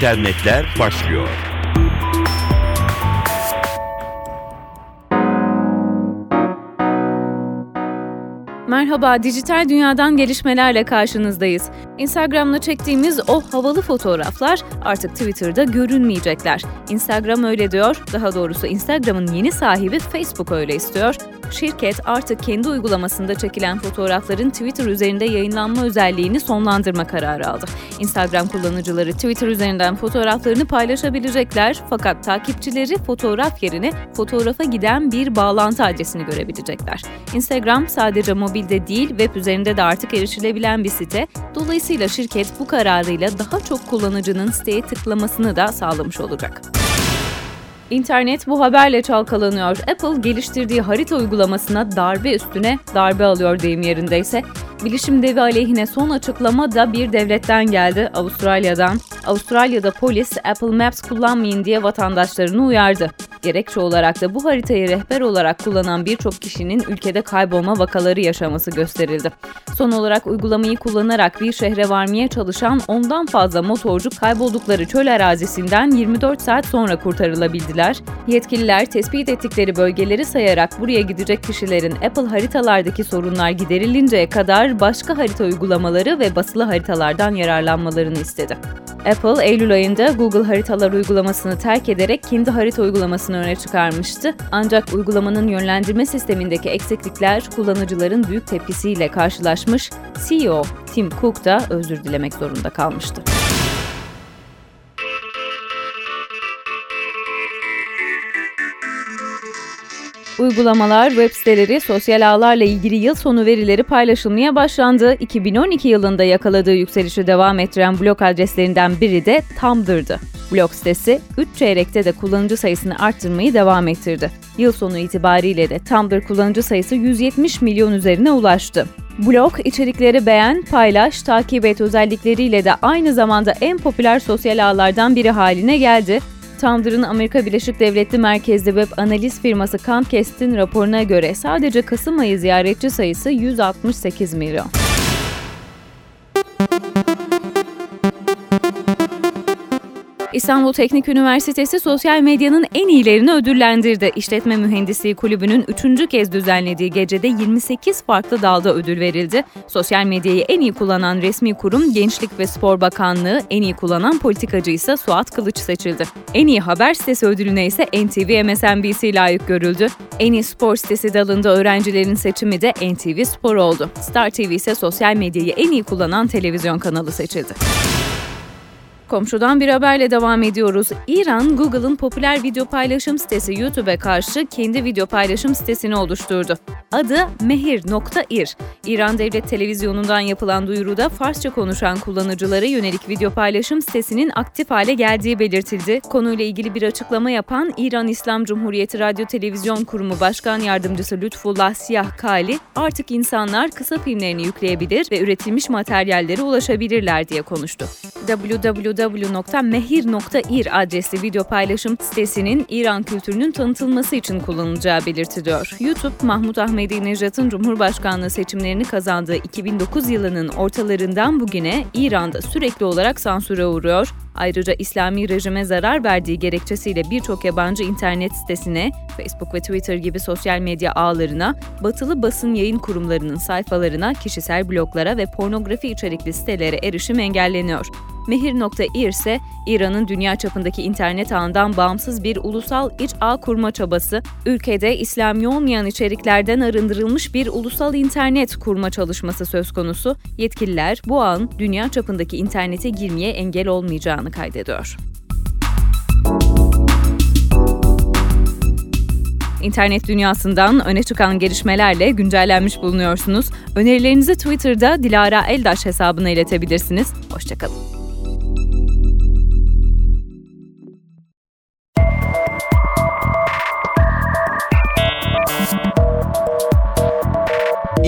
İnternetler başlıyor. Merhaba, dijital dünyadan gelişmelerle karşınızdayız. Instagram'la çektiğimiz o havalı fotoğraflar artık Twitter'da görünmeyecekler. Instagram öyle diyor, daha doğrusu Instagram'ın yeni sahibi Facebook öyle istiyor. Şirket artık kendi uygulamasında çekilen fotoğrafların Twitter üzerinde yayınlanma özelliğini sonlandırma kararı aldı. Instagram kullanıcıları Twitter üzerinden fotoğraflarını paylaşabilecekler fakat takipçileri fotoğraf yerine fotoğrafa giden bir bağlantı adresini görebilecekler. Instagram sadece mobilde değil web üzerinde de artık erişilebilen bir site. Dolayısıyla şirket bu kararıyla daha çok kullanıcının siteye tıklamasını da sağlamış olacak. İnternet bu haberle çalkalanıyor. Apple geliştirdiği harita uygulamasına darbe üstüne darbe alıyor deyim yerindeyse. Bilişim devi aleyhine son açıklama da bir devletten geldi, Avustralya'dan. Avustralya'da polis Apple Maps kullanmayın diye vatandaşlarını uyardı. Gerekçe olarak da bu haritayı rehber olarak kullanan birçok kişinin ülkede kaybolma vakaları yaşaması gösterildi. Son olarak uygulamayı kullanarak bir şehre varmaya çalışan ondan fazla motorcu kayboldukları çöl arazisinden 24 saat sonra kurtarılabildiler. Yetkililer tespit ettikleri bölgeleri sayarak buraya gidecek kişilerin Apple haritalardaki sorunlar giderilinceye kadar başka harita uygulamaları ve basılı haritalardan yararlanmalarını istedi. Apple, Eylül ayında Google Haritalar uygulamasını terk ederek kendi harita uygulamasını öne çıkarmıştı. Ancak uygulamanın yönlendirme sistemindeki eksiklikler kullanıcıların büyük tepkisiyle karşılaşmış, CEO Tim Cook da özür dilemek zorunda kalmıştı. Uygulamalar, web siteleri, sosyal ağlarla ilgili yıl sonu verileri paylaşılmaya başlandı. 2012 yılında yakaladığı yükselişi devam ettiren blog adreslerinden biri de Tumblr'dı. Blog sitesi 3 çeyrekte de kullanıcı sayısını arttırmayı devam ettirdi. Yıl sonu itibariyle de Tumblr kullanıcı sayısı 170 milyon üzerine ulaştı. Blog, içerikleri beğen, paylaş, takip et özellikleriyle de aynı zamanda en popüler sosyal ağlardan biri haline geldi. Tumblr'ın Amerika Birleşik Devletleri merkezli web analiz firması Comcast'in raporuna göre sadece Kasım ayı ziyaretçi sayısı 168 milyon. İstanbul Teknik Üniversitesi sosyal medyanın en iyilerini ödüllendirdi. İşletme Mühendisliği Kulübü'nün üçüncü kez düzenlediği gecede 28 farklı dalda ödül verildi. Sosyal medyayı en iyi kullanan resmi kurum Gençlik ve Spor Bakanlığı, en iyi kullanan politikacı ise Suat Kılıç seçildi. En iyi haber sitesi ödülüne ise NTV MSNBC layık görüldü. En iyi spor sitesi dalında öğrencilerin seçimi de NTV Spor oldu. Star TV ise sosyal medyayı en iyi kullanan televizyon kanalı seçildi. Komşudan bir haberle devam ediyoruz. İran, Google'ın popüler video paylaşım sitesi YouTube'e karşı kendi video paylaşım sitesini oluşturdu. Adı Mehir.ir. İran Devlet Televizyonu'ndan yapılan duyuruda Farsça konuşan kullanıcılara yönelik video paylaşım sitesinin aktif hale geldiği belirtildi. Konuyla ilgili bir açıklama yapan İran İslam Cumhuriyeti Radyo Televizyon Kurumu Başkan Yardımcısı Lütfullah Siyah Kali, artık insanlar kısa filmlerini yükleyebilir ve üretilmiş materyallere ulaşabilirler diye konuştu. www.mehir.ir adresli video paylaşım sitesinin İran kültürünün tanıtılması için kullanılacağı belirtiliyor. YouTube, Mahmut Ahmedinejad'ın Cumhurbaşkanlığı seçimlerini kazandığı 2009 yılının ortalarından bugüne İran'da sürekli olarak sansüre uğruyor. Ayrıca İslami rejime zarar verdiği gerekçesiyle birçok yabancı internet sitesine, Facebook ve Twitter gibi sosyal medya ağlarına, batılı basın yayın kurumlarının sayfalarına, kişisel bloglara ve pornografi içerikli sitelere erişim engelleniyor. Mehir.ir ise İran'ın dünya çapındaki internet ağından bağımsız bir ulusal iç ağ kurma çabası, ülkede İslami olmayan içeriklerden arındırılmış bir ulusal internet kurma çalışması söz konusu. Yetkililer bu ağın dünya çapındaki internete girmeye engel olmayacağını kaydediyor. İnternet dünyasından öne çıkan gelişmelerle güncellenmiş bulunuyorsunuz. Önerilerinizi Twitter'da Dilara Eldaş hesabına iletebilirsiniz. Hoşçakalın.